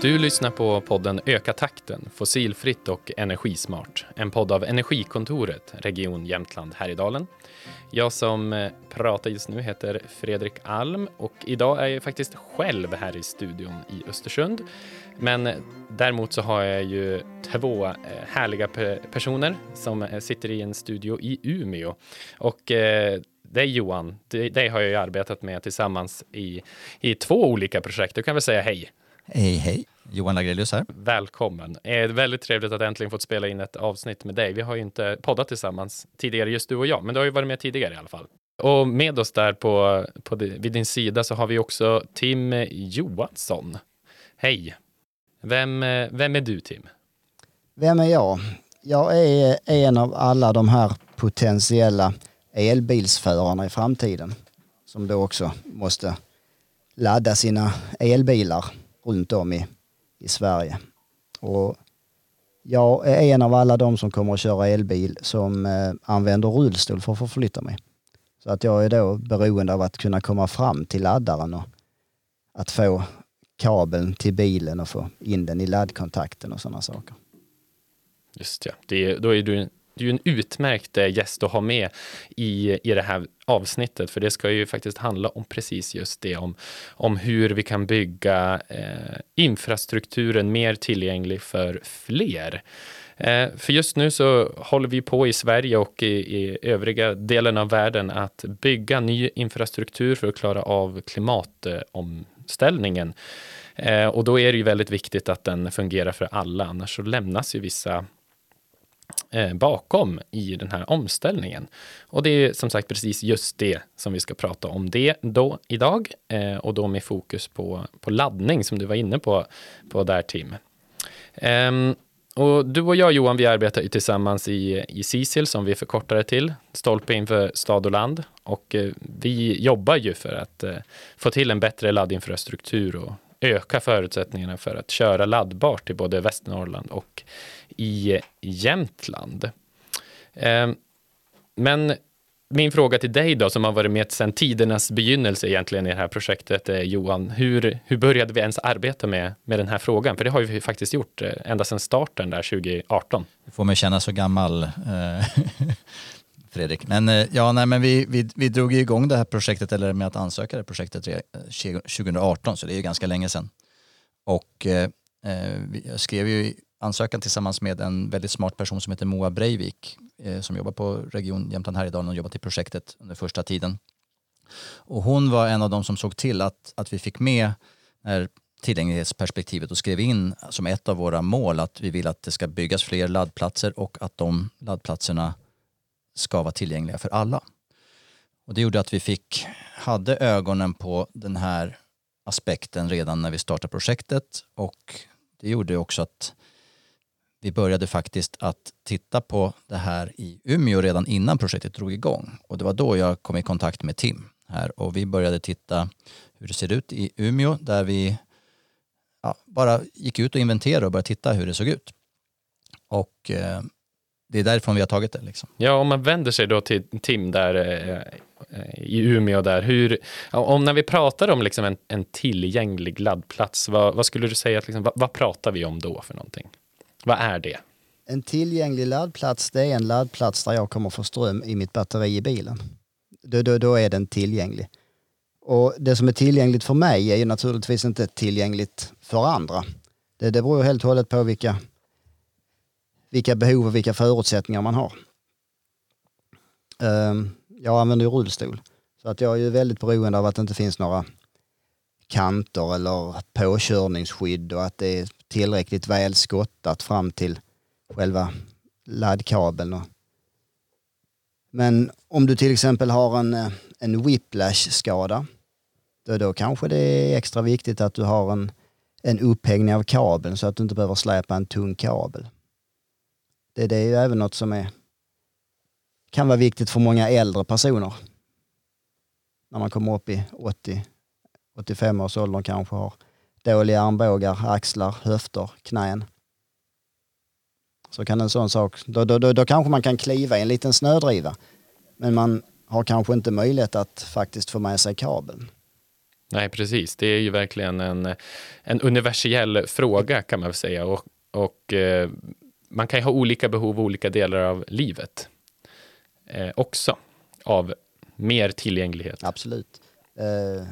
Du lyssnar på podden Öka takten, fossilfritt och energismart. En podd av Energikontoret, Region Jämtland Härjedalen. Jag som eh, pratar just nu heter Fredrik Alm och idag är jag faktiskt själv här i studion i Östersund. Men eh, däremot så har jag ju två eh, härliga personer som sitter i en studio i Umeå. Och dig Johan, dig har jag ju arbetat med tillsammans i, i två olika projekt. Du kan väl säga hej? Hej, hej. Johan Lagrelius här. Välkommen. Det är väldigt trevligt att äntligen fått spela in ett avsnitt med dig. Vi har ju inte poddat tillsammans tidigare, just du och jag, men du har ju varit med tidigare i alla fall. Och med oss där på, på vid din sida så har vi också Tim Johansson. Hej. Vem, vem är du, Tim? Vem är jag? Jag är en av alla de här potentiella elbilsförarna i framtiden som då också måste ladda sina elbilar runt om i, i Sverige. Och jag är en av alla de som kommer att köra elbil som eh, använder rullstol för att förflytta mig. Så att jag är då beroende av att kunna komma fram till laddaren och att få kabeln till bilen och få in den i laddkontakten och sådana saker. Just ja, det, då är du du är en utmärkt eh, gäst att ha med i, i det här avsnittet, för det ska ju faktiskt handla om precis just det, om, om hur vi kan bygga eh, infrastrukturen mer tillgänglig för fler. Eh, för just nu så håller vi på i Sverige och i, i övriga delen av världen att bygga ny infrastruktur för att klara av klimatomställningen. Eh, och då är det ju väldigt viktigt att den fungerar för alla, annars så lämnas ju vissa Eh, bakom i den här omställningen. Och det är som sagt precis just det som vi ska prata om det då idag eh, och då med fokus på, på laddning som du var inne på, på där Tim. Um, och du och jag Johan, vi arbetar ju tillsammans i, i Sisil som vi förkortar det till, Stolpe inför stad och land. Och eh, vi jobbar ju för att eh, få till en bättre laddinfrastruktur och öka förutsättningarna för att köra laddbart i både Västernorrland och i Jämtland. Ehm, men min fråga till dig då, som har varit med sedan tidernas begynnelse egentligen i det här projektet, eh, Johan. Hur, hur började vi ens arbeta med, med den här frågan? För det har vi faktiskt gjort eh, ända sedan starten där 2018. Det får mig känna så gammal, eh, Fredrik. Men eh, ja, nej, men vi, vi, vi drog igång det här projektet, eller med att ansöka det projektet 2018, eh, så det är ju ganska länge sedan. Och eh, eh jag skrev ju ansökan tillsammans med en väldigt smart person som heter Moa Breivik eh, som jobbar på Region Jämtland Härjedalen och jobbat i projektet under första tiden. Och hon var en av de som såg till att, att vi fick med när tillgänglighetsperspektivet och skrev in som ett av våra mål att vi vill att det ska byggas fler laddplatser och att de laddplatserna ska vara tillgängliga för alla. Och det gjorde att vi fick, hade ögonen på den här aspekten redan när vi startade projektet och det gjorde också att vi började faktiskt att titta på det här i Umeå redan innan projektet drog igång. Och det var då jag kom i kontakt med Tim här och vi började titta hur det ser ut i Umeå där vi ja, bara gick ut och inventerade och började titta hur det såg ut. Och eh, det är därifrån vi har tagit det. Liksom. Ja, om man vänder sig då till Tim där eh, i Umeå där, hur, om när vi pratar om liksom en, en tillgänglig laddplats, vad, vad skulle du säga, att liksom, vad, vad pratar vi om då för någonting? Vad är det? En tillgänglig laddplats, det är en laddplats där jag kommer få ström i mitt batteri i bilen. Då, då, då är den tillgänglig. Och det som är tillgängligt för mig är ju naturligtvis inte tillgängligt för andra. Det, det beror helt och hållet på vilka, vilka behov och vilka förutsättningar man har. Ehm, jag använder ju rullstol. Så att jag är ju väldigt beroende av att det inte finns några kanter eller påkörningsskydd och att det är tillräckligt väl skottat fram till själva laddkabeln. Men om du till exempel har en, eh, en whiplash-skada, då, då kanske det är extra viktigt att du har en, en upphängning av kabeln så att du inte behöver släpa en tung kabel. Det, det är ju även något som är, kan vara viktigt för många äldre personer. När man kommer upp i 80, 85 års ålder kanske har dåliga armbågar, axlar, höfter, knän. Så kan en sån sak, då, då, då, då kanske man kan kliva i en liten snödriva. Men man har kanske inte möjlighet att faktiskt få med sig kabeln. Nej, precis. Det är ju verkligen en, en universell fråga kan man väl säga. Och, och eh, man kan ju ha olika behov olika delar av livet eh, också av mer tillgänglighet. Absolut. Eh,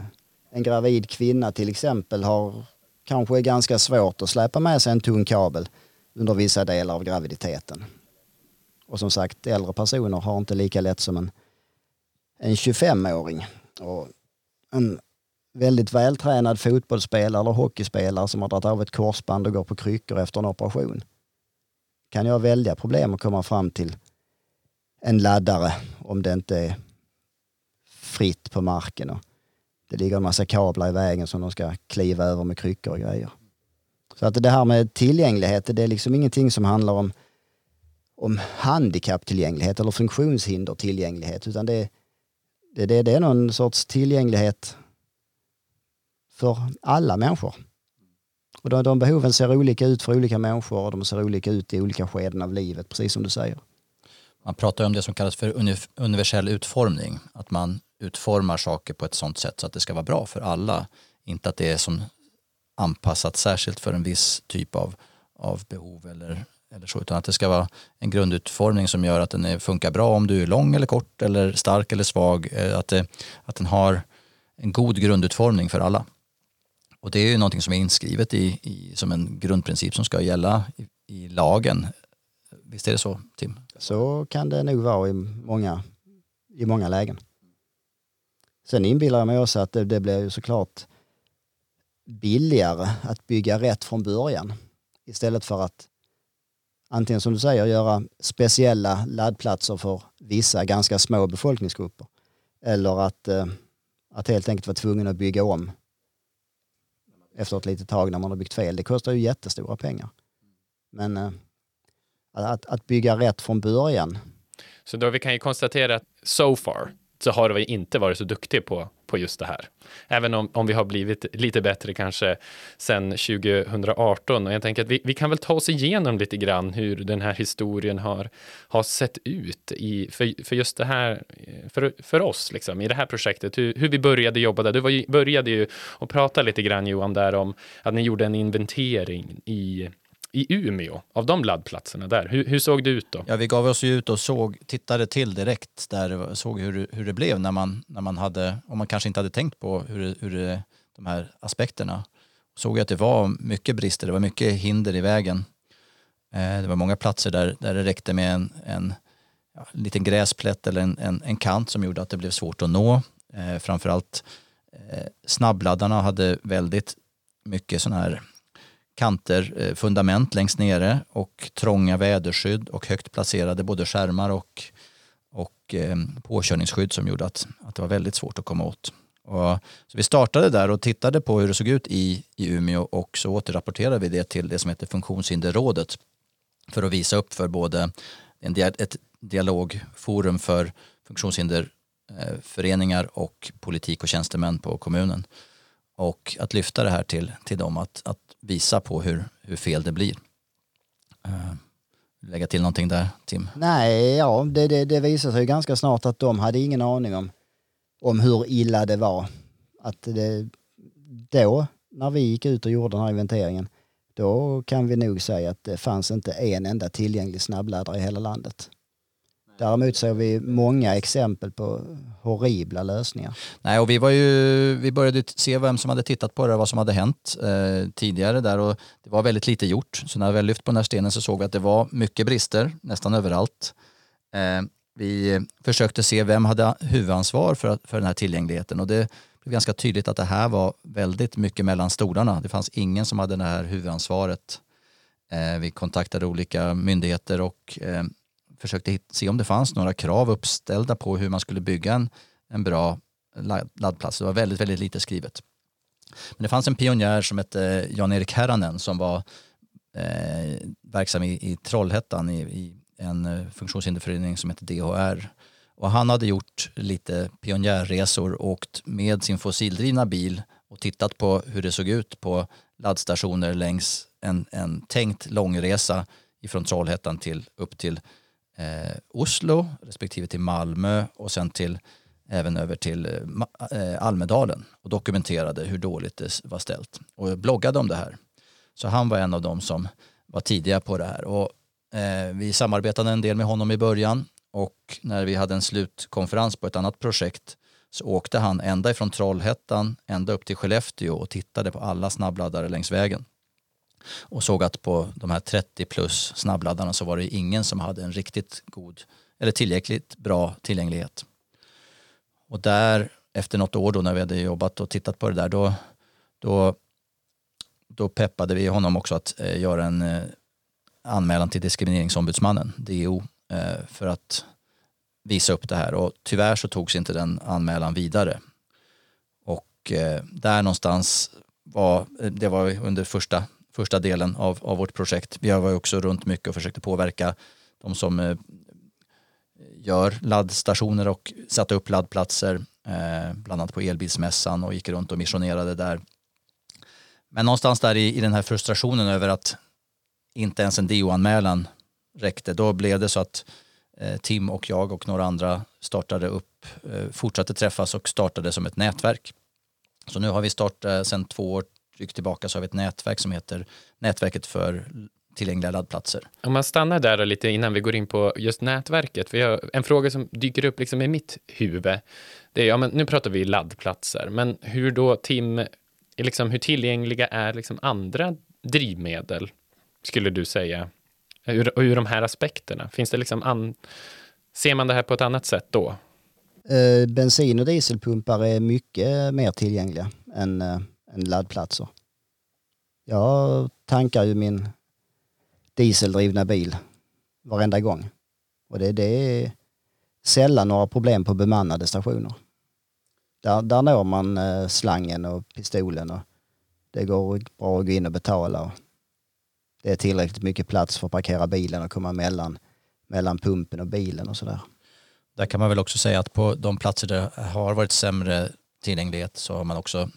en gravid kvinna till exempel har kanske ganska svårt att släpa med sig en tung kabel under vissa delar av graviditeten. Och som sagt, äldre personer har inte lika lätt som en, en 25-åring. Och en väldigt vältränad fotbollsspelare eller hockeyspelare som har dragit av ett korsband och går på kryckor efter en operation kan jag välja problem att komma fram till en laddare om det inte är fritt på marken och det ligger en massa kablar i vägen som de ska kliva över med kryckor och grejer. Så att det här med tillgänglighet, det är liksom ingenting som handlar om, om handikapptillgänglighet eller funktionshinder tillgänglighet utan det, det, det, det är någon sorts tillgänglighet för alla människor. Och de, de behoven ser olika ut för olika människor och de ser olika ut i olika skeden av livet, precis som du säger. Man pratar om det som kallas för universell utformning, att man utformar saker på ett sådant sätt så att det ska vara bra för alla. Inte att det är som anpassat särskilt för en viss typ av, av behov eller, eller så, utan att det ska vara en grundutformning som gör att den funkar bra om du är lång eller kort eller stark eller svag, eh, att, det, att den har en god grundutformning för alla. Och det är ju någonting som är inskrivet i, i som en grundprincip som ska gälla i, i, lagen. Visst är det så, Tim? Så kan det nog vara i många, i många lägen. Sen inbillar jag mig också att det, det blir ju såklart billigare att bygga rätt från början istället för att antingen som du säger göra speciella laddplatser för vissa ganska små befolkningsgrupper eller att, eh, att helt enkelt vara tvungen att bygga om efter ett litet tag när man har byggt fel. Det kostar ju jättestora pengar. Men eh, att, att bygga rätt från början. Så då vi kan ju konstatera att so far så har vi inte varit så duktig på, på just det här. Även om, om vi har blivit lite bättre kanske sedan 2018. Och jag tänker att vi, vi kan väl ta oss igenom lite grann hur den här historien har, har sett ut i, för, för just det här, för, för oss liksom, i det här projektet, hur, hur vi började jobba där. Du var, började ju att prata lite grann Johan där om att ni gjorde en inventering i i Umeå, av de laddplatserna där. Hur, hur, såg det ut då? Ja, vi gav oss ju ut och såg, tittade till direkt där, såg hur, hur det blev när man, när man hade, om man kanske inte hade tänkt på hur, hur det, de här aspekterna. Såg att det var mycket brister, det var mycket hinder i vägen. Eh, det var många platser där, där det räckte med en, en ja, liten gräsplätt eller en, en, en, kant som gjorde att det blev svårt att nå. Eh, framförallt eh, snabbladdarna hade väldigt mycket sådana här kanter, eh, fundament längst nere och trånga väderskydd och högt placerade både skärmar och, och eh, påkörningsskydd som gjorde att, att det var väldigt svårt att komma åt. Och, så vi startade där och tittade på hur det såg ut i, i Umeå och så återrapporterade vi det till det som heter Funktionshinderrådet för att visa upp för både en, ett dialogforum för funktionshinderföreningar eh, och politik och tjänstemän på kommunen och att lyfta det här till, till dem, att, att visa på hur, hur fel det blir. Uh, lägga till någonting där, Tim? Nej, ja, det, det, det visade sig ganska snart att de hade ingen aning om, om hur illa det var. Att det, då, när vi gick ut och gjorde den här inventeringen, då kan vi nog säga att det fanns inte en enda tillgänglig snabbladdare i hela landet. Däremot ser vi många exempel på horribla lösningar. Nej, och vi, var ju, vi började se vem som hade tittat på det och vad som hade hänt eh, tidigare där och det var väldigt lite gjort. Så när vi lyft på den här stenen så såg vi att det var mycket brister nästan överallt. Eh, vi försökte se vem hade huvudansvar för, för den här tillgängligheten och det blev ganska tydligt att det här var väldigt mycket mellan stolarna. Det fanns ingen som hade det här huvudansvaret. Eh, vi kontaktade olika myndigheter och eh, försökte se om det fanns några krav uppställda på hur man skulle bygga en, en bra laddplats. Det var väldigt, väldigt lite skrivet. Men det fanns en pionjär som hette eh, Jan-Erik Herranen som var eh, verksam i, i Trollhättan i, i en eh, funktionshinderförening som hette DHR. Och han hade gjort lite pionjärresor, åkt med sin fossildrivna bil och tittat på hur det såg ut på laddstationer längs en, en tänkt långresa ifrån Trollhättan till upp till eh, Oslo respektive till Malmö och sen till även över till eh, eh Almedalen och dokumenterade hur dåligt det var ställt och bloggade om det här. Så han var en av dem som var tidiga på det här. Och, eh, vi samarbetade en del med honom i början och när vi hade en slutkonferens på ett annat projekt så åkte han ända ifrån Trollhättan ända upp till Skellefteå och tittade på alla snabbladdare längs vägen. Och såg att på de här 30 plus snabbladdarna så var det ingen som hade en riktigt god eller tillräckligt bra tillgänglighet. Och där efter något år då när vi hade jobbat och tittat på det där då, då, då peppade vi honom också att eh, göra en eh, anmälan till diskrimineringsombudsmannen, DO, eh, för att visa upp det här och tyvärr så togs inte den anmälan vidare. Och eh, där någonstans var, eh, det var under första, första delen av, av vårt projekt. Vi var också runt mycket och försökte påverka de som eh, gör laddstationer och satte upp laddplatser, eh, bland annat på elbilsmässan och gick runt och missionerade där. Men någonstans där i, i den här frustrationen över att inte ens en DO-anmälan räckte, då blev det så att Eh, Tim och jag och några andra startade upp, eh, fortsatte träffas och startade som ett nätverk. Så nu har vi startat, eh, sedan två år drygt tillbaka så har vi ett nätverk som heter Nätverket för tillgängliga laddplatser. Om man stannar där lite innan vi går in på just nätverket. Vi har en fråga som dyker upp liksom i mitt huvud. Det är, ja, men nu pratar vi laddplatser, men hur då Tim, liksom, hur tillgängliga är liksom andra drivmedel, skulle du säga? ur, ur de här aspekterna? Finns det liksom an, ser man det här på ett annat sätt då? Eh, bensin och dieselpumpar är mycket mer tillgängliga än, än laddplatser. Jag tankar ju min dieseldrivna bil varenda gång. Och det, det är sällan några problem på bemannade stationer. Där, där når man eh, slangen och pistolen och det går bra att gå in och betala det är tillräckligt mycket plats för att parkera bilen och komma mellan, mellan pumpen och bilen och sådär. Där kan man väl också säga att på de platser där det har varit sämre tillgänglighet så har man också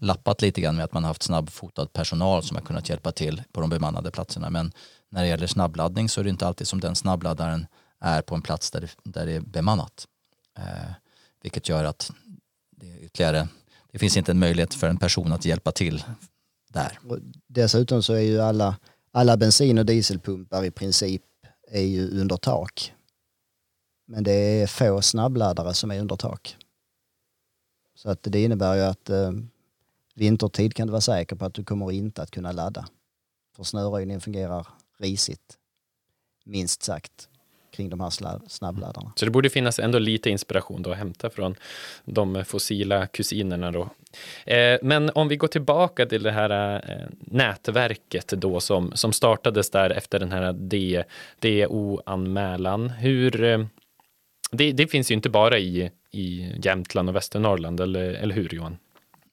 lappat lite grann med att man har haft snabbfotad personal som har kunnat hjälpa till på de bemannade platserna. Men när det gäller snabbladdning så är det inte alltid som den snabbladdaren är på en plats där det, där det är bemannat. Eh, vilket gör att det, ytterligare, det finns inte en möjlighet för en person att hjälpa till där. Och dessutom så är ju alla alla bensin och dieselpumpar i princip är ju under tak. Men det är få snabbladdare som är under tak. Så att det innebär ju att eh, vintertid kan du vara säker på att du kommer inte att kunna ladda. För snöröjningen fungerar risigt, minst sagt kring de här snabbladdarna. Så det borde finnas ändå lite inspiration då att hämta från de fossila kusinerna då. Eh, men om vi går tillbaka till det här eh, nätverket då som, som startades där efter den här DO-anmälan. Hur eh, det, det, finns ju inte bara i, i Jämtland och Västernorrland, eller, eller hur Johan?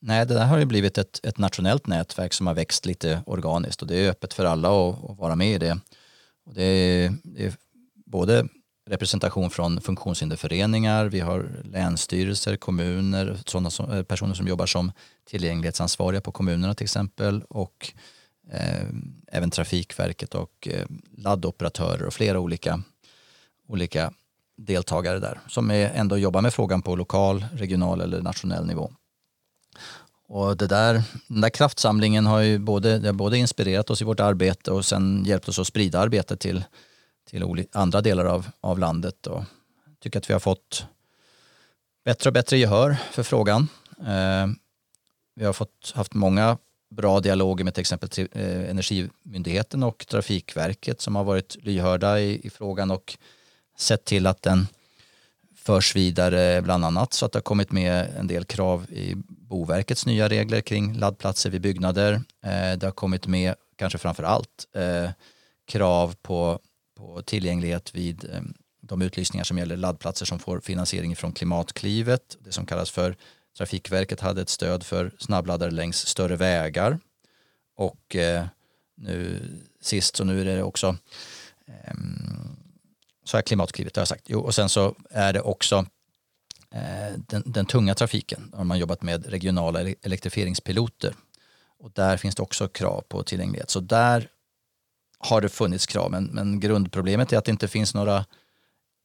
Nej, det där har ju blivit ett, ett nationellt nätverk som har växt lite organiskt och det är öppet för alla att, att vara med i det. Och det, är, det är både representation från funktionshinderföreningar, vi har länsstyrelser, kommuner, sådana som, eh, personer som jobbar som tillgänglighetsansvariga på kommunerna till exempel och eh, även Trafikverket och eh, laddoperatörer och flera olika, olika deltagare där som är ändå jobbar med frågan på lokal, regional eller nationell nivå. Och det där, den där kraftsamlingen har ju både, det har både inspirerat oss i vårt arbete och sen hjälpt oss att sprida arbetet till till andra delar av, av landet och tycker att vi har fått bättre och bättre gehör för frågan. Eh, vi har fått, haft många bra dialoger med till exempel eh, Energimyndigheten och Trafikverket som har varit lyhörda i, i frågan och sett till att den förs vidare bland annat så att det har kommit med en del krav i Boverkets nya regler kring laddplatser vid byggnader. Eh, det har kommit med kanske framför allt eh, krav på på tillgänglighet vid eh, de utlysningar som gäller laddplatser som får finansiering från Klimatklivet. Det som kallas för Trafikverket hade ett stöd för snabbladdare längs större vägar. Och nu sist så nu är det också ehm, så är Klimatklivet, det har jag sagt. Jo, och sen så är det också eh, den, den, tunga trafiken. Där har man jobbat med regionala elektrifieringspiloter. Och där finns det också krav på tillgänglighet. Så där har det funnits krav, men, men grundproblemet är att det inte finns några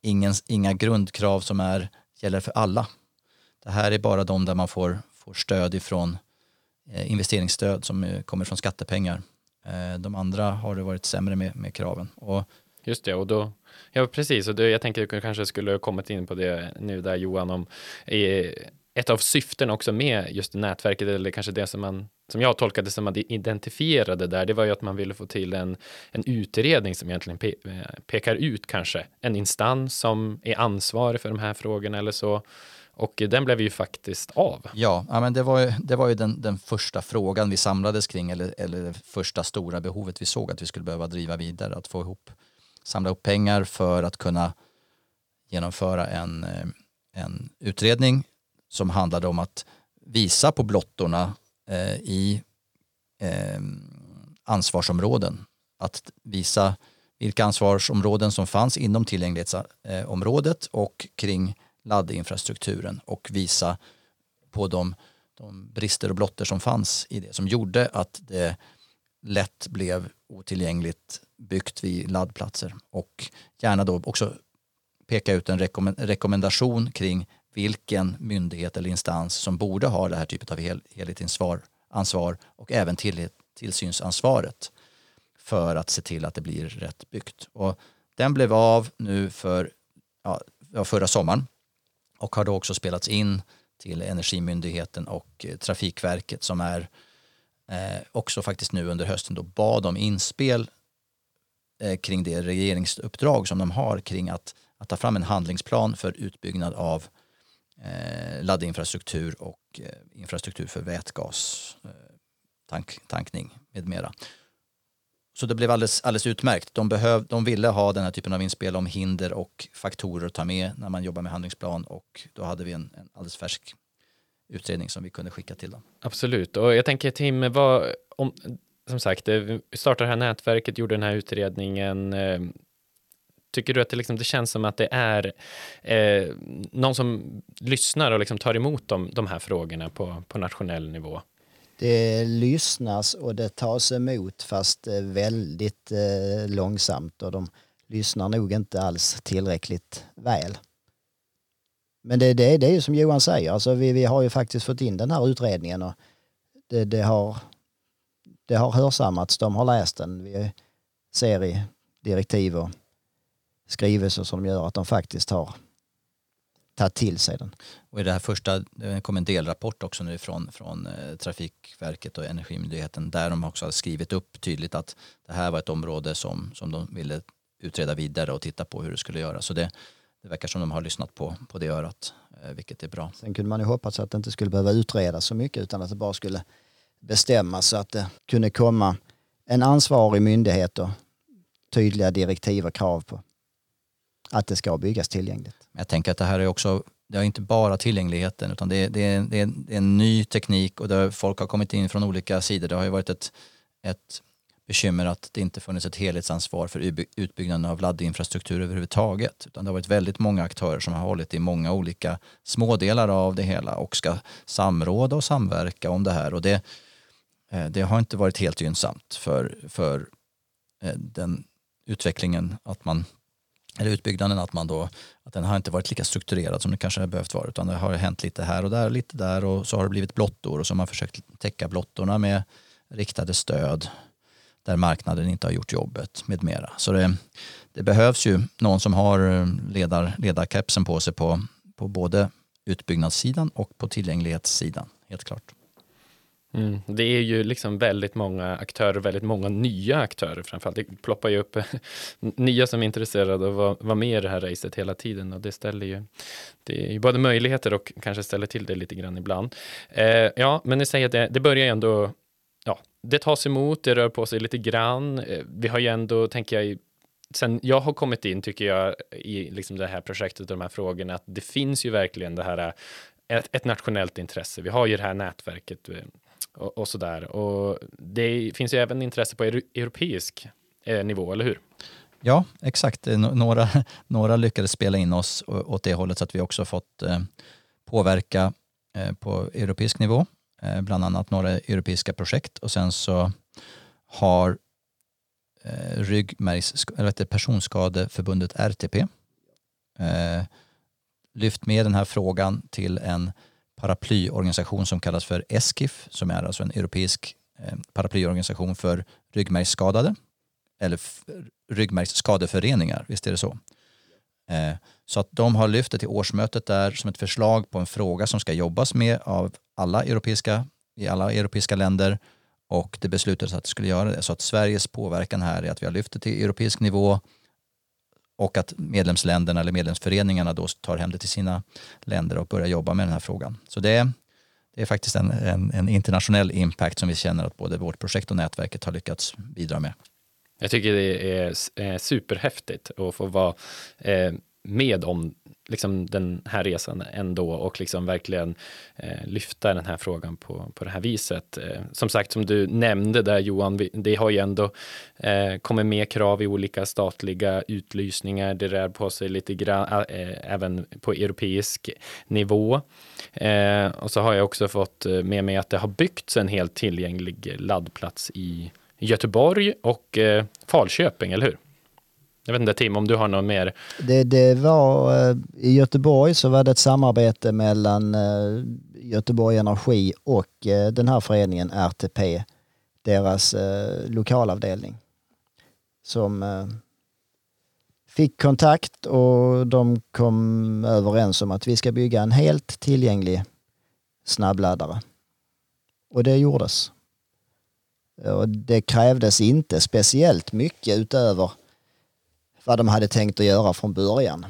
ingen, inga grundkrav som är, gäller för alla det här är bara de där man får, får stöd ifrån eh, investeringsstöd som eh, kommer från skattepengar. Eh, de andra har det varit sämre med, med kraven. Och, Just det, och då, ja precis, och det, jag tänker att du kanske skulle ha kommit in på det nu där Johan, om eh, ett av syften också med just nätverket, eller kanske det som man, som jag tolkade som man identifierade där, det var ju att man ville få till en, en utredning som egentligen pe eh, pekar ut kanske en instans som är ansvarig för de här frågorna eller så. Och den blev ju faktiskt av. Ja, ja men det var ju, det var ju den, den första frågan vi samlades kring, eller, eller det första stora behovet vi såg att vi skulle behöva driva vidare, att få ihop, samla upp pengar för att kunna genomföra en, eh, en utredning som handlade om att visa på blottorna eh, i eh, ansvarsområden. Att visa vilka ansvarsområden som fanns inom tillgänglighetsområdet och kring laddinfrastrukturen och visa på de, de brister och blotter som fanns i det som gjorde att det lätt blev otillgängligt byggt vid laddplatser och gärna då också peka ut en rekommendation kring vilken myndighet eller instans som borde ha det här typet av hel, helhetsansvar och även till, tillsynsansvaret för att se till att det blir rätt byggt. Och den blev av nu för ja, förra sommaren och har då också spelats in till Energimyndigheten och eh, Trafikverket som är eh, också faktiskt nu under hösten då bad om inspel eh, kring det regeringsuppdrag som de har kring att, att ta fram en handlingsplan för utbyggnad av eh, laddinfrastruktur och eh, infrastruktur för vätgas, eh, tank, tankning med mera. Så det blev alldeles, alldeles utmärkt. De, behöv, de ville ha den här typen av inspel om hinder och faktorer att ta med när man jobbar med handlingsplan och då hade vi en, en alldeles färsk utredning som vi kunde skicka till dem. Absolut, och jag tänker Tim, vad, om, som sagt, eh, vi startade det här nätverket, gjorde den här utredningen. Eh, tycker du att det, liksom, det känns som att det är eh, någon som lyssnar och liksom tar emot de, de här frågorna på, på nationell nivå? det lyssnas och det tas emot fast eh, väldigt eh, långsamt och de lyssnar nog inte alls tillräckligt väl. Men det, det, det är ju som Johan säger, alltså vi, vi har ju faktiskt fått in den här utredningen och det, det, har, det har hörsammats, de har läst den. Vi ser i direktiv och skrivelser som gör att de faktiskt har tagit till sig den. Och i det här första, det kom en delrapport också nu från, från eh, Trafikverket och Energimyndigheten där de också har skrivit upp tydligt att det här var ett område som, som de ville utreda vidare och titta på hur det skulle göras. Så det, det verkar som de har lyssnat på, på det örat, eh, vilket är bra. Sen kunde man ju hoppas att det inte skulle behöva utredas så mycket utan att det bara skulle bestämmas så att det kunde komma en ansvarig myndighet och tydliga direktiv och krav på att det ska byggas tillgängligt. Jag tänker att det här är också, det är inte bara tillgängligheten utan det är, det är, det är, det är en ny teknik och där folk har kommit in från olika sidor. Det har ju varit ett, ett bekymmer att det inte funnits ett helhetsansvar för utbyggnaden av laddinfrastruktur överhuvudtaget. Utan det har varit väldigt många aktörer som har hållit i många olika smådelar av det hela och ska samråda och samverka om det här. Och det, eh, det har inte varit helt gynnsamt för, för eh, den utvecklingen att man eller utbyggnaden att man då att den har inte varit lika strukturerad som det kanske har behövt vara utan det har hänt lite här och där lite där och så har det blivit blottor och så har man försökt täcka blottorna med riktade stöd där marknaden inte har gjort jobbet med mera. Så det, det behövs ju någon som har eh, ledar, ledarkepsen på sig på, på både utbyggnadssidan och på tillgänglighetssidan, helt klart. Mm. Det är ju liksom väldigt många aktörer, väldigt många nya aktörer framförallt. Det ploppar ju upp nya som är intresserade av att vara med i det här racet hela tiden och det ställer ju, det är ju både möjligheter och kanske ställer till det lite grann ibland. Eh, ja, men ni säger att det, det börjar ändå, ja, det tas emot, det rör på sig lite grann. Eh, vi har ju ändå, tänker jag, sen jag har kommit in, tycker jag, i liksom det här projektet och de här frågorna, att det finns ju verkligen det här eh, ett, ett nationellt intresse. Vi har ju det här nätverket eh, och, och där. Och det finns ju även intresse på europeisk eh, nivå, eller hur? Ja, exakt. Några, några lyckades spela in oss åt det hållet så att vi också fått påverka på europeisk nivå, Eh, bland annat några europeiska projekt och sen så har eh, ryggmärgs, eller personskadeförbundet RTP eh, lyft med den här frågan till en paraplyorganisation som kallas för ESKIF som är alltså en europeisk eh, paraplyorganisation för ryggmärgsskadade eller ryggmärgsskadeföreningar, visst är det så? Eh, så att de har lyft det till årsmötet där som ett förslag på en fråga som ska jobbas med av alla europeiska, i alla europeiska länder och det beslutades att det skulle göra det. Så att Sveriges påverkan här är att vi har lyft det till europeisk nivå och att medlemsländerna eller medlemsföreningarna då tar hem det till sina länder och börjar jobba med den här frågan. Så det, det är faktiskt en, en, en, internationell impact som vi känner att både vårt projekt och nätverket har lyckats bidra med. Jag tycker det är superhäftigt att få vara eh, med om liksom den här resan ändå och liksom verkligen eh, lyfta den här frågan på, på det här viset. Eh, som sagt, som du nämnde där Johan, det har ju ändå eh, kommit med krav i olika statliga utlysningar. Det rör på sig lite grann eh, även på europeisk nivå. Eh, och så har jag också fått eh, med mig att det har byggts en helt tillgänglig laddplats i Göteborg och eh, Falköping, eller hur? Jag vet inte Tim, om du har något mer? Det, det var, eh, I Göteborg så var det ett samarbete mellan eh, Göteborg Energi och eh, den här föreningen RTP, deras lokalavdelning, som fick kontakt och de kom överens om att vi ska bygga en helt tillgänglig snabbladdare. Och det gjordes. Och det krävdes inte speciellt mycket utöver vad de hade tänkt att göra från början.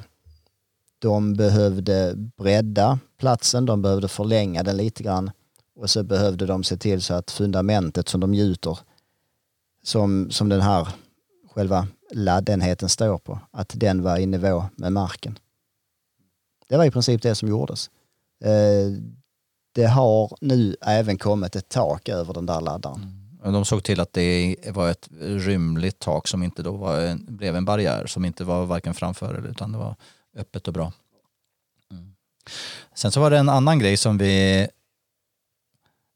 De behövde bredda platsen, de behövde förlänga den lite grann och så behövde de se till så att fundamentet som de gjuter, som, som den här själva laddenheten står på, att den var i nivå med marken. Det var i princip det som gjordes. Eh, det har nu även kommit ett tak över den där laddaren. Mm. De såg till att det var ett rymligt tak som inte då var en, blev en barriär som inte var varken framför eller utan det var öppet och bra. Mm. Sen så var det en annan grej som vi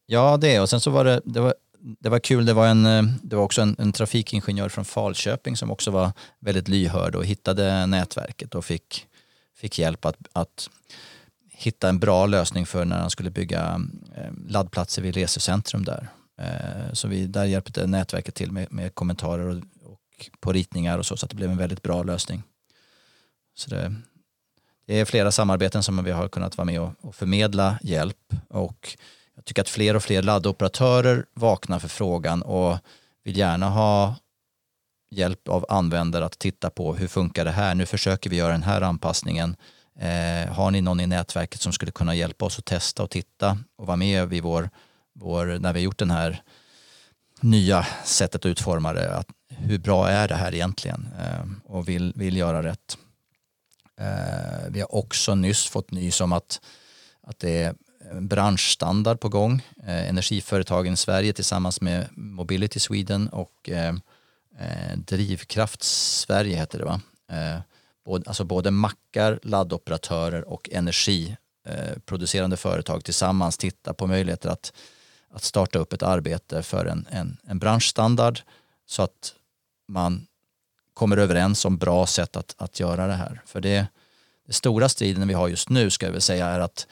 Ja det och sen så var det, det var, det var kul, det var, en, eh, det var också en, en trafikingenjör från Falköping som också var väldigt lyhörd och hittade nätverket och fick, fick hjälp att, att hitta en bra lösning för när han skulle bygga eh, laddplatser vid resecentrum där. Eh, så vi, där hjälpte nätverket till med, med kommentarer och, och, på ritningar och så, så att det blev en väldigt bra lösning. Så det, det är flera samarbeten som vi har kunnat vara med och, och förmedla hjälp och jag tycker att fler och fler laddoperatörer vaknar för frågan och vill gärna ha hjälp av användare att titta på hur funkar det här? Nu försöker vi göra den här anpassningen. Eh, har ni någon i nätverket som skulle kunna hjälpa oss att testa och titta och vara med vid vår vår, när vi har gjort den här nya sättet att utforma det, att hur bra är det här egentligen eh, och vill, vill göra rätt. Eh, vi har också nyss fått nys om att, att det är branschstandard på gång. Eh, energiföretagen i Sverige tillsammans med Mobility Sweden och ehm, eh, Drivkraft Sverige heter det va? Ehm, både, alltså både mackar, laddoperatörer och energiproducerande eh, företag tillsammans tittar på möjligheter att att starta upp ett arbete för en, en, en branschstandard så att man kommer överens om bra sätt att, att göra det här. För det, det stora striden vi har just nu ska jag väl säga är att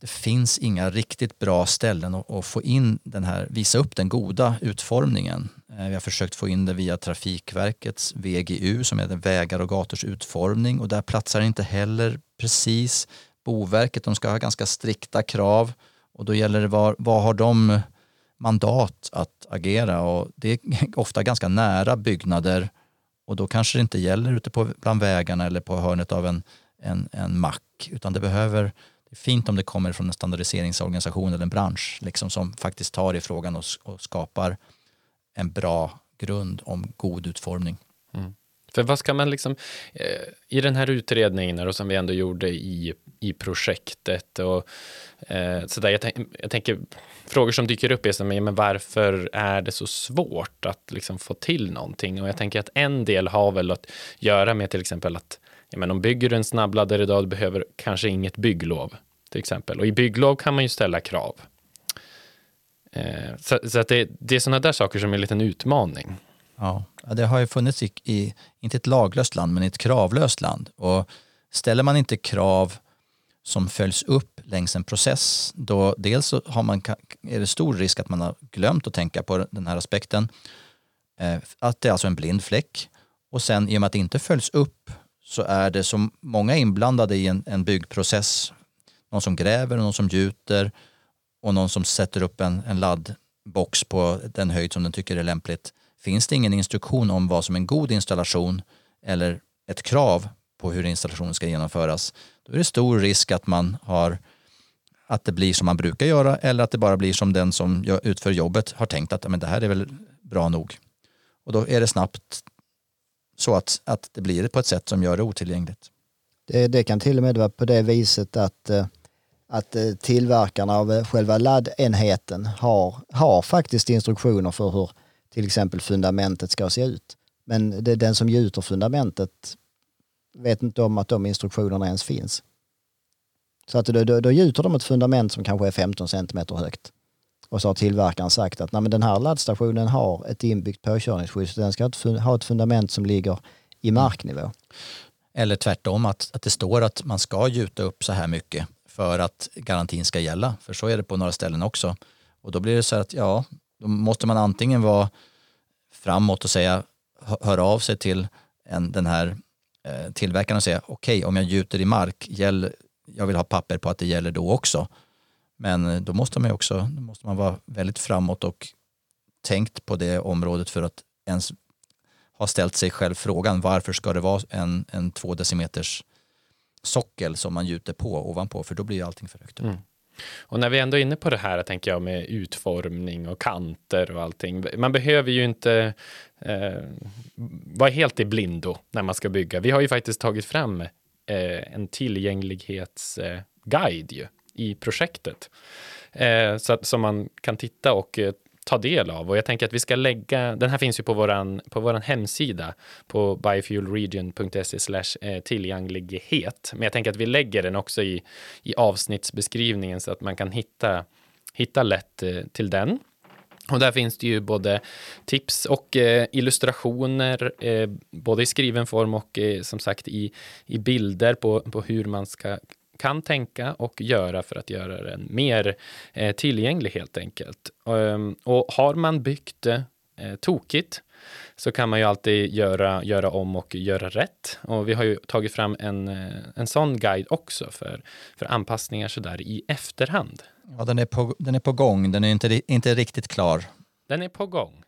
det finns inga riktigt bra ställen att, att, få in den här, visa upp den goda utformningen. Eh, vi har försökt få in det via Trafikverkets VGU som är vägar och gators utformning och där platsar inte heller precis. Boverket, de ska ha ganska strikta krav och då gäller det vad, vad har de mandat att agera och det är ofta ganska nära byggnader och då kanske det inte gäller ute på, bland vägarna eller på hörnet av en, en, en mack utan det behöver det är fint om det kommer från en standardiseringsorganisation eller en bransch liksom, som faktiskt tar i frågan och, och skapar en bra grund om god utformning. Mm. För vad ska man liksom, eh, i den här utredningen och som vi ändå gjorde i, i projektet och eh, så där, jag, jag, tänker, frågor som dyker upp är som, men varför är det så svårt att liksom få till någonting? Och jag tänker att en del har väl att göra med till exempel att, ja, men om bygger du en snabbladdare idag, du behöver kanske inget bygglov, till exempel. Och i bygglov kan man ju ställa krav. Eh, så, så, att det, det är sådana där saker som är en liten utmaning. Ja, det har ju funnits i, i, inte ett laglöst land, men i ett kravlöst land. Och ställer man inte krav som följs upp längs en process, då dels så har man, är det stor risk att man har glömt att tänka på den här aspekten. Eh, att det är alltså en blind fläck. Och sen i och med att det inte följs upp så är det så många inblandade i en, en byggprocess. Någon som gräver, någon som gjuter och någon som sätter upp en, en laddbox på den höjd som den tycker är lämpligt. Finns det ingen instruktion om vad som är en god installation eller ett krav på hur installationen ska genomföras, då är det stor risk att man har att det blir som man brukar göra eller att det bara blir som den som utför jobbet har tänkt att men det här är väl bra nog. Och då är det snabbt så att, att det blir på ett sätt som gör det otillgängligt. Det, det kan till och med vara på det viset att, eh, att eh, tillverkarna av eh, själva laddenheten har, har faktiskt instruktioner för hur till exempel fundamentet ska se ut. Men det, den som gjuter fundamentet vet inte om att de instruktionerna ens finns. Så att då, då, då gjuter de ett fundament som kanske är 15 cm högt. Och så har tillverkaren sagt att Nej, men den här laddstationen har ett inbyggt påkörningsskydd så den ska ha ett fundament som ligger i mm. marknivå. Eller tvärtom, att, att det står att man ska gjuta upp så här mycket för att garantin ska gälla. För så är det på några ställen också. Och då blir det så att ja, då måste man antingen vara framåt och säga, höra av sig till en, den här Eh, tillverkaren och säga okej, okay, om jag gjuter i mark, gäll, jag vill ha papper på att det gäller då också. Men eh, då måste man också då måste man vara väldigt framåt och tänkt på det området för att ens ha ställt sig själv frågan varför ska det vara en, en två decimeters sockel som man gjuter på ovanpå för då blir allting för högt upp. Mm. Och när vi ändå är inne på det här, tänker jag, med utformning och kanter och allting. Man behöver ju inte eh, vara helt i blindo när man ska bygga. Vi har ju faktiskt tagit fram eh, en tillgänglighetsguide eh, ju i projektet. Eh, så att, som man kan titta och eh, ta del av. Och jag tänker att vi ska lägga, den här finns ju på våran, på våran hemsida på biofuelregion.se slash eh, tillgänglighet. Men jag tänker att vi lägger den också i, i avsnittsbeskrivningen så att man kan hitta, hitta lätt eh, till den. Och där finns det ju både tips och eh, illustrationer, eh, både i skriven form och eh, som sagt i, i bilder på, på hur man ska kan tänka och göra för att göra den mer eh, tillgänglig helt enkelt. Um, och har man byggt eh, tokigt så kan man ju alltid göra, göra om och göra rätt. Och vi har ju tagit fram en, eh, en sån guide också för, för anpassningar sådär i efterhand. Ja, den är på, den är på gång, den är inte, inte riktigt klar. Den är på gång.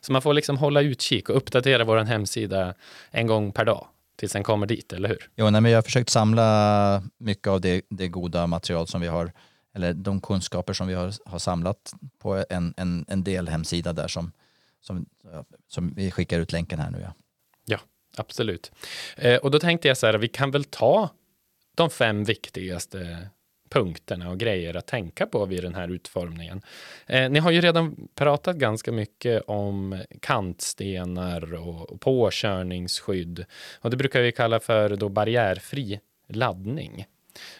Så man får liksom hålla utkik och uppdatera vår hemsida en gång per dag tills den kommer dit, eller hur? Jo, nej, men jag har försökt samla mycket av det, det goda material som vi har, eller de kunskaper som vi har, har samlat på en, en, en del hemsida där som, som, som vi skickar ut länken här nu. Ja, ja absolut. Eh, och då tänkte jag så här, vi kan väl ta de fem viktigaste punkterna och grejer att tänka på vid den här utformningen. Eh, ni har ju redan pratat ganska mycket om kantstenar och, och påkörningsskydd och det brukar vi kalla för då barriärfri laddning.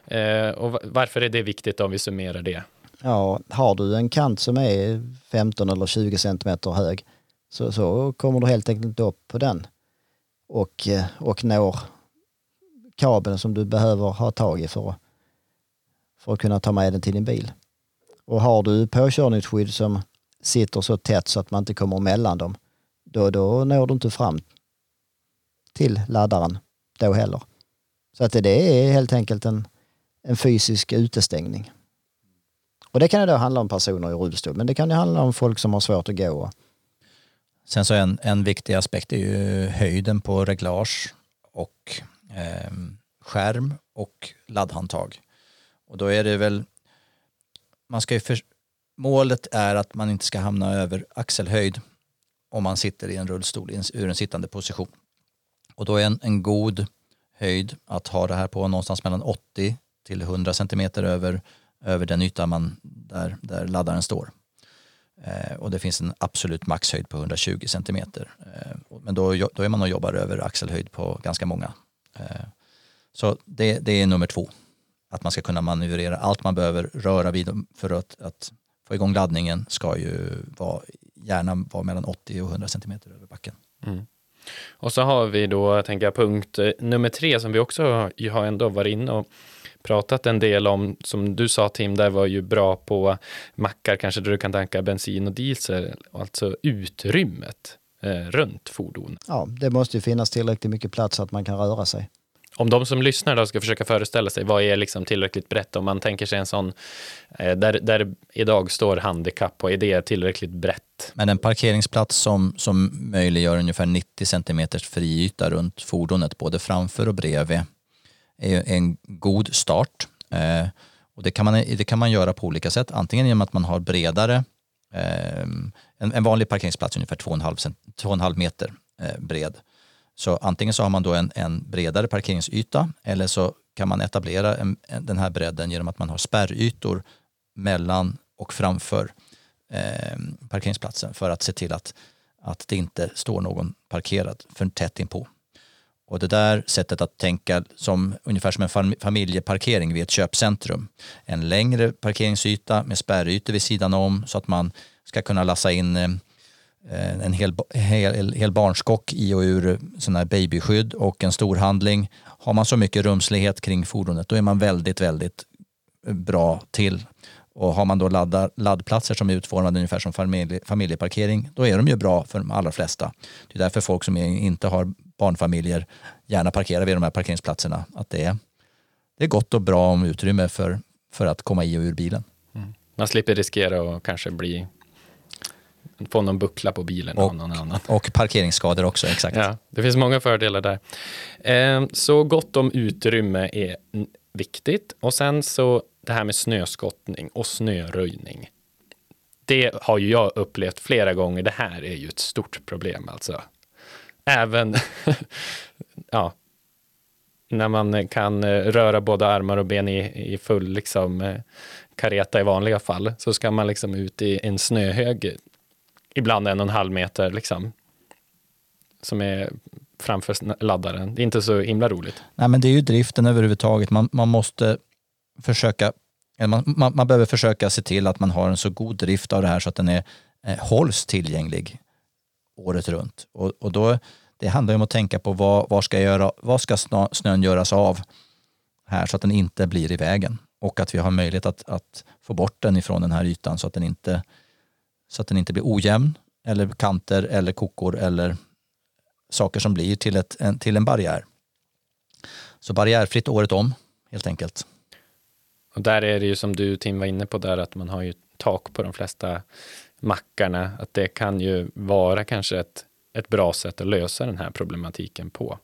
Eh, och varför är det viktigt om vi summerar det? Ja, har du en kant som är 15 eller 20 centimeter hög så, så kommer du helt enkelt upp på den och, eh, och når kabeln som du behöver ha tag i för att för att kunna ta med den till din bil. Och har du påkörningsskydd som sitter så tätt så att man inte kommer mellan dem, då, då når du inte fram till laddaren då heller. Så att det är helt enkelt en, en fysisk utestängning. Och det kan ju då handla om personer i rullstol, men det kan ju handla om folk som har svårt att gå. Sen så en, en viktig aspekt är ju höjden på reglage och eh, skärm och laddhandtag. Och då är det väl, man ska för, målet är att man inte ska hamna över axelhöjd om man sitter i en rullstol ur en sittande position. Och då är en, en god höjd att ha det här på någonstans mellan 80 till 100 centimeter över, över den yta man, där, där laddaren står. Eh, och det finns en absolut maxhöjd på 120 centimeter. Eh, men då, då är man och jobbar över axelhöjd på ganska många. Eh, så det, det är nummer två att man ska kunna manövrera allt man behöver röra vid för att, att få igång laddningen ska ju vara, gärna vara mellan 80 och 100 centimeter över backen. Mm. Och så har vi då, tänker jag, punkt eh, nummer tre som vi också har, har ändå varit inne och pratat en del om, som du sa Tim, där var ju bra på mackar kanske där du kan tanka bensin och diesel, alltså utrymmet eh, runt fordon. Ja, det måste ju finnas tillräckligt mycket plats så att man kan röra sig. Om de som lyssnar då ska försöka föreställa sig, vad är liksom tillräckligt brett? Om man tänker sig en sån, eh, där, där idag står handikapp och är det tillräckligt brett? Men en parkeringsplats som, som möjliggör ungefär 90 centimeters friyta runt fordonet, både framför och bredvid, är en god start. Eh, och det kan, man, det kan man göra på olika sätt, antingen genom att man har bredare, eh, en, en vanlig parkeringsplats är ungefär 2,5 meter eh, bred. Så antingen så har man då en, en bredare parkeringsyta eller så kan man etablera en, en, den här bredden genom att man har spärrytor mellan och framför eh, parkeringsplatsen för att se till att, att det inte står någon parkerad för tätt inpå. Och det där sättet att tänka som ungefär som en familjeparkering vid ett köpcentrum. En längre parkeringsyta med spärrytor vid sidan om så att man ska kunna lassa in eh, Eh, en hel, hel, hel barnskock i och ur sån här babyskydd och en storhandling. Har man så mycket rumslighet kring fordonet då är man väldigt, väldigt eh, bra till. Och har man då laddar, laddplatser som är utformade ungefär som familje, familjeparkering, då är de ju bra för de allra flesta. Det är därför folk som inte har barnfamiljer gärna parkerar vid de här parkeringsplatserna. Att det är, det är gott och bra om utrymme för, för att komma i och ur bilen. Mm. Man slipper riskera att kanske bli få någon buckla på bilen och, någon annan. Och parkeringsskador också, exakt. Ja, det finns många fördelar där. Eh, så gott om utrymme är viktigt. Och sen så det här med snöskottning och snöröjning. Det har ju jag upplevt flera gånger. Det här är ju ett stort problem alltså. Även ja, när man kan eh, röra både armar och ben i, i full liksom, eh, kareta i vanliga fall så ska man liksom ut i en snöhög ibland en och en halv meter liksom. Som är framför laddaren. Det är inte så himla roligt. Nej, men det är ju driften överhuvudtaget. Man, man måste försöka, man, man, man, behöver försöka se till att man har en så god drift av det här så att den är, eh, hålls tillgänglig året runt. Och, och då, det handlar om att tänka på vad, vad, ska, göra, vad ska snön göras av här så att den inte blir i vägen och att vi har möjlighet att, att få bort den ifrån den här ytan så att den inte så att den inte blir ojämn eller kanter eller kokor eller saker som blir till, ett, en, till en barriär. Så barriärfritt året om helt enkelt. Och där är det ju som du Tim var inne på där att man har ju tak på de flesta mackarna. Att det kan ju vara kanske ett, ett bra sätt att lösa den här problematiken på.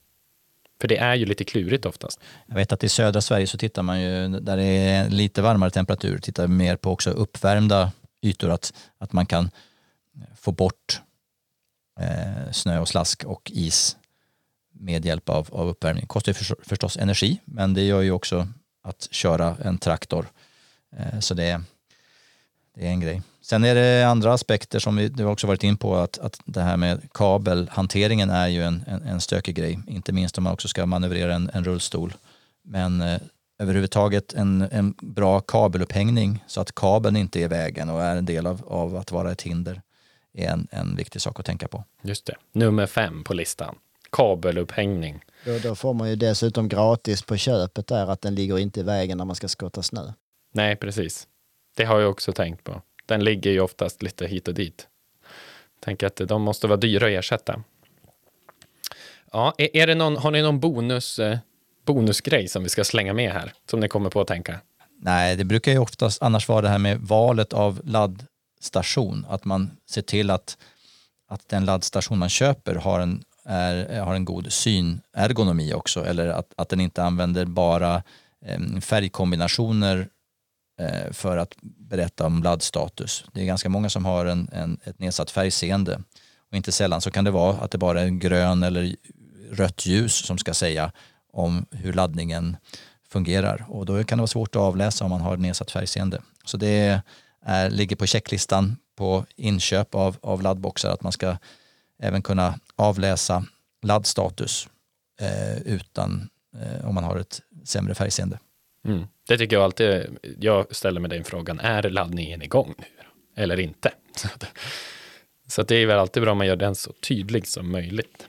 För det är ju lite klurigt oftast. Jag vet att i södra Sverige så tittar man ju, där det är lite varmare temperatur, tittar mer på också uppvärmda ytor att, att man kan få bort eh, snö och slask och is med hjälp av, av uppvärmning. Det kostar för, förstås energi men det gör ju också att köra en traktor. Eh, så det, det är en grej. Sen är det andra aspekter som vi du också varit in på att, att det här med kabelhanteringen är ju en, en, en stökig grej. Inte minst om man också ska manövrera en, en rullstol. Men eh, överhuvudtaget en, en bra kabelupphängning så att kabeln inte är i vägen och är en del av, av att vara ett hinder är en, en viktig sak att tänka på. Just det. Nummer fem på listan. Kabelupphängning. Då, då får man ju dessutom gratis på köpet där att den ligger inte i vägen när man ska skotta snö. Nej, precis. Det har jag också tänkt på. Den ligger ju oftast lite hit och dit. Tänker att de måste vara dyra att ersätta. Ja, är, är det någon, har ni någon bonus eh, bonusgrej som vi ska slänga med här, som ni kommer på att tänka? Nej, det brukar ju oftast annars vara det här med valet av laddstation, att man ser till att, att den laddstation man köper har en, är, har en god synergonomi också, eller att, att den inte använder bara eh, färgkombinationer eh, för att berätta om laddstatus. Det är ganska många som har en, en, ett nedsatt färgseende och inte sällan så kan det vara att det bara är grön eller rött ljus som ska säga om hur laddningen fungerar och då kan det vara svårt att avläsa om man har nedsatt färgseende. Så det är, ligger på checklistan på inköp av, av laddboxar att man ska även kunna avläsa laddstatus eh, utan eh, om man har ett sämre färgseende. Mm. Det tycker jag alltid, jag ställer mig den frågan, är laddningen igång nu eller inte? Så, att, så att det är väl alltid bra om man gör den så tydlig som möjligt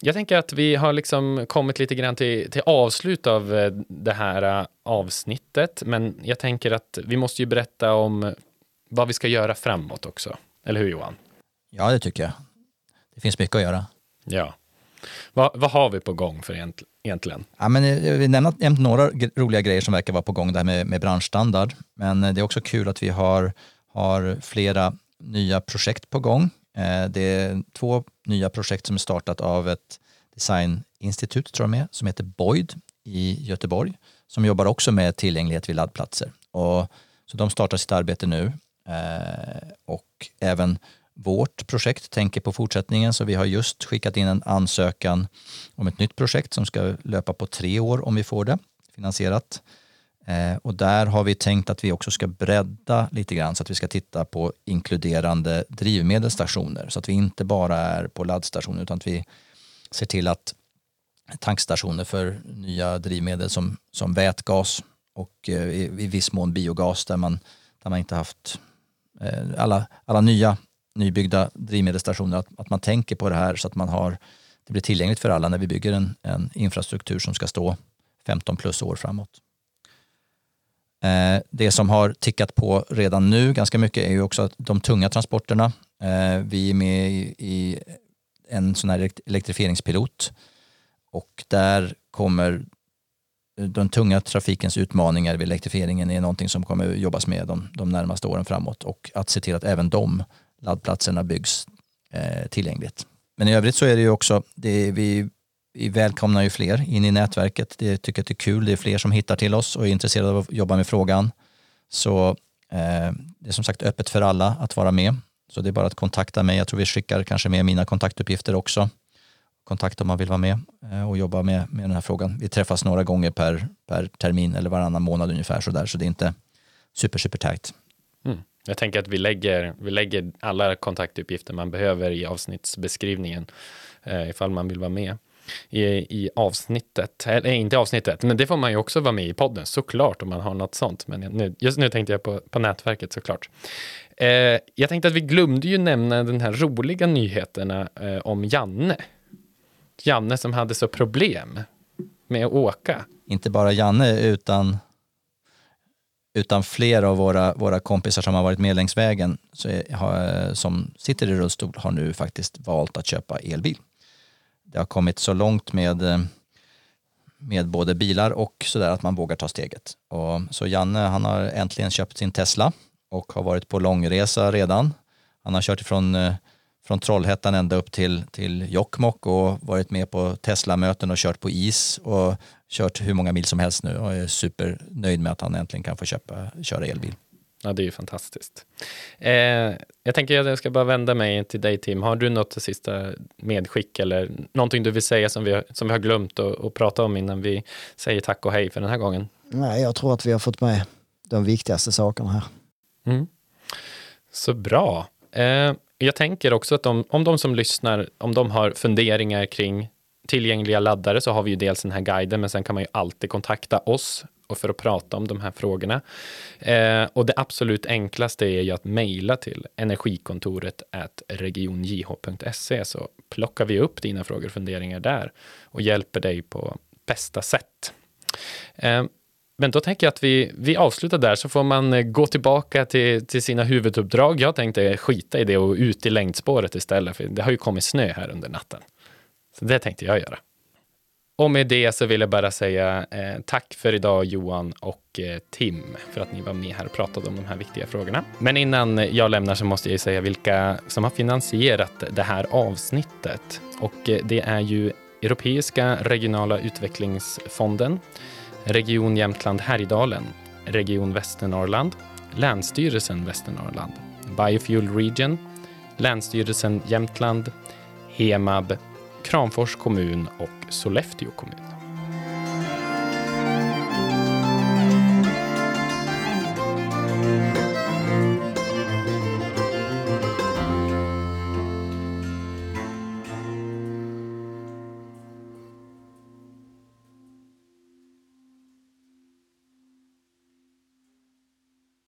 jag tänker att vi har liksom kommit lite grann till, till avslut av eh, det här eh, avsnittet. Men jag tänker att vi måste ju berätta om vad vi ska göra framåt också. Eller hur Johan? Ja, det tycker jag. Det finns mycket att göra. Ja. Vad, vad har vi på gång för egentligen? Ja, men jag vill nämna några roliga grejer som verkar vara på gång där med, med branschstandard. Men det är också kul att vi har, har flera nya projekt på gång. Eh, det är två nya projekt som är startat av ett designinstitut tror jag med, som heter Boyd i Göteborg som jobbar också med tillgänglighet vid laddplatser. Och, så de startar sitt arbete nu eh, och även vårt projekt tänker på fortsättningen så vi har just skickat in en ansökan om ett nytt projekt som ska löpa på tre år om vi får det finansierat. Eh, och där har vi tänkt att vi också ska bredda lite grann så att vi ska titta på inkluderande drivmedelsstationer så att vi inte bara är på laddstationer utan att vi ser till att tankstationer för nya drivmedel som, som vätgas och eh, i, i viss mån biogas där man, där man inte haft eh, alla, alla nya nybyggda drivmedelsstationer, att, att man tänker på det här så att man har, det blir tillgängligt för alla när vi bygger en, en infrastruktur som ska stå 15 plus år framåt. Eh, det som har tickat på redan nu ganska mycket är ju också de tunga transporterna. Eh, vi är med i en sån här elektrifieringspilot och där kommer eh, den tunga trafikens utmaningar vid elektrifieringen är någonting som kommer jobbas med de, de närmaste åren framåt och att se till att även de laddplatserna byggs eh, tillgängligt. Men i övrigt så är det ju också, det vi vi välkomnar ju fler in i nätverket. Det tycker att det är kul. Det är fler som hittar till oss och är intresserade av att jobba med frågan. Så eh, det är som sagt öppet för alla att vara med. Så det är bara att kontakta mig. Jag tror vi skickar kanske med mina kontaktuppgifter också. Kontakt om man vill vara med eh, och jobba med, med den här frågan. Vi träffas några gånger per, per termin eller varannan månad ungefär så där, så det är inte super, super tajt. Mm. Jag tänker att vi lägger, vi lägger alla kontaktuppgifter man behöver i avsnittsbeskrivningen eh, ifall man vill vara med i, i avsnittet. Eller inte avsnittet, men det får man ju också vara med i podden såklart om man har något sånt. Men nu, just nu tänkte jag på, på nätverket såklart. Eh, jag tänkte att vi glömde ju nämna den här roliga nyheterna eh, om Janne. Janne som hade så problem med att åka. Inte bara Janne utan utan flera av våra, våra kompisar som har varit med längs vägen så är, har, som sitter i rullstol har nu faktiskt valt att köpa elbil det har kommit så långt med, eh, med både bilar och sådär att man vågar ta steget. Och, så Janne han har äntligen köpt sin Tesla och har varit på långresa redan. Han har kört ifrån eh, från Trollhättan ända upp till, till Jokkmokk och varit med på Tesla-möten och kört på is och kört hur många mil som helst nu och är supernöjd med att han äntligen kan få köpa, köra elbil. Ja, det är ju fantastiskt. Eh, jag tänker att jag ska bara vända mig till dig Tim. Har du något sista medskick eller någonting du vill säga som vi, som vi har glömt att, att prata om innan vi säger tack och hej för den här gången? Nej, jag tror att vi har fått med de viktigaste sakerna här. Mm. Så bra. Eh, jag tänker också att de, om de som lyssnar, om de har funderingar kring tillgängliga laddare så har vi ju dels den här guiden, men sen kan man ju alltid kontakta oss och för att prata om de här frågorna. Eh, och det absolut enklaste är ju att mejla till energikontoret regionjh.se så plockar vi upp dina frågor och funderingar där och hjälper dig på bästa sätt. Eh, men då tänker jag att vi, vi avslutar där så får man eh, gå tillbaka till, till sina huvuduppdrag. Jag tänkte skita i det och ut i längdspåret istället, för det har ju kommit snö här under natten. Så det tänkte jag göra. Och med det så vill jag bara säga eh, tack för idag Johan och eh, Tim för att ni var med här och pratade om de här viktiga frågorna. Men innan jag lämnar så måste jag säga vilka som har finansierat det här avsnittet. Och eh, det är ju Europeiska regionala utvecklingsfonden, Region Jämtland Härjedalen, Region Västernorrland, Länsstyrelsen Västernorrland, Biofuel Region, Länsstyrelsen Jämtland, HEMAB Kramfors kommun och Sollefteå kommun.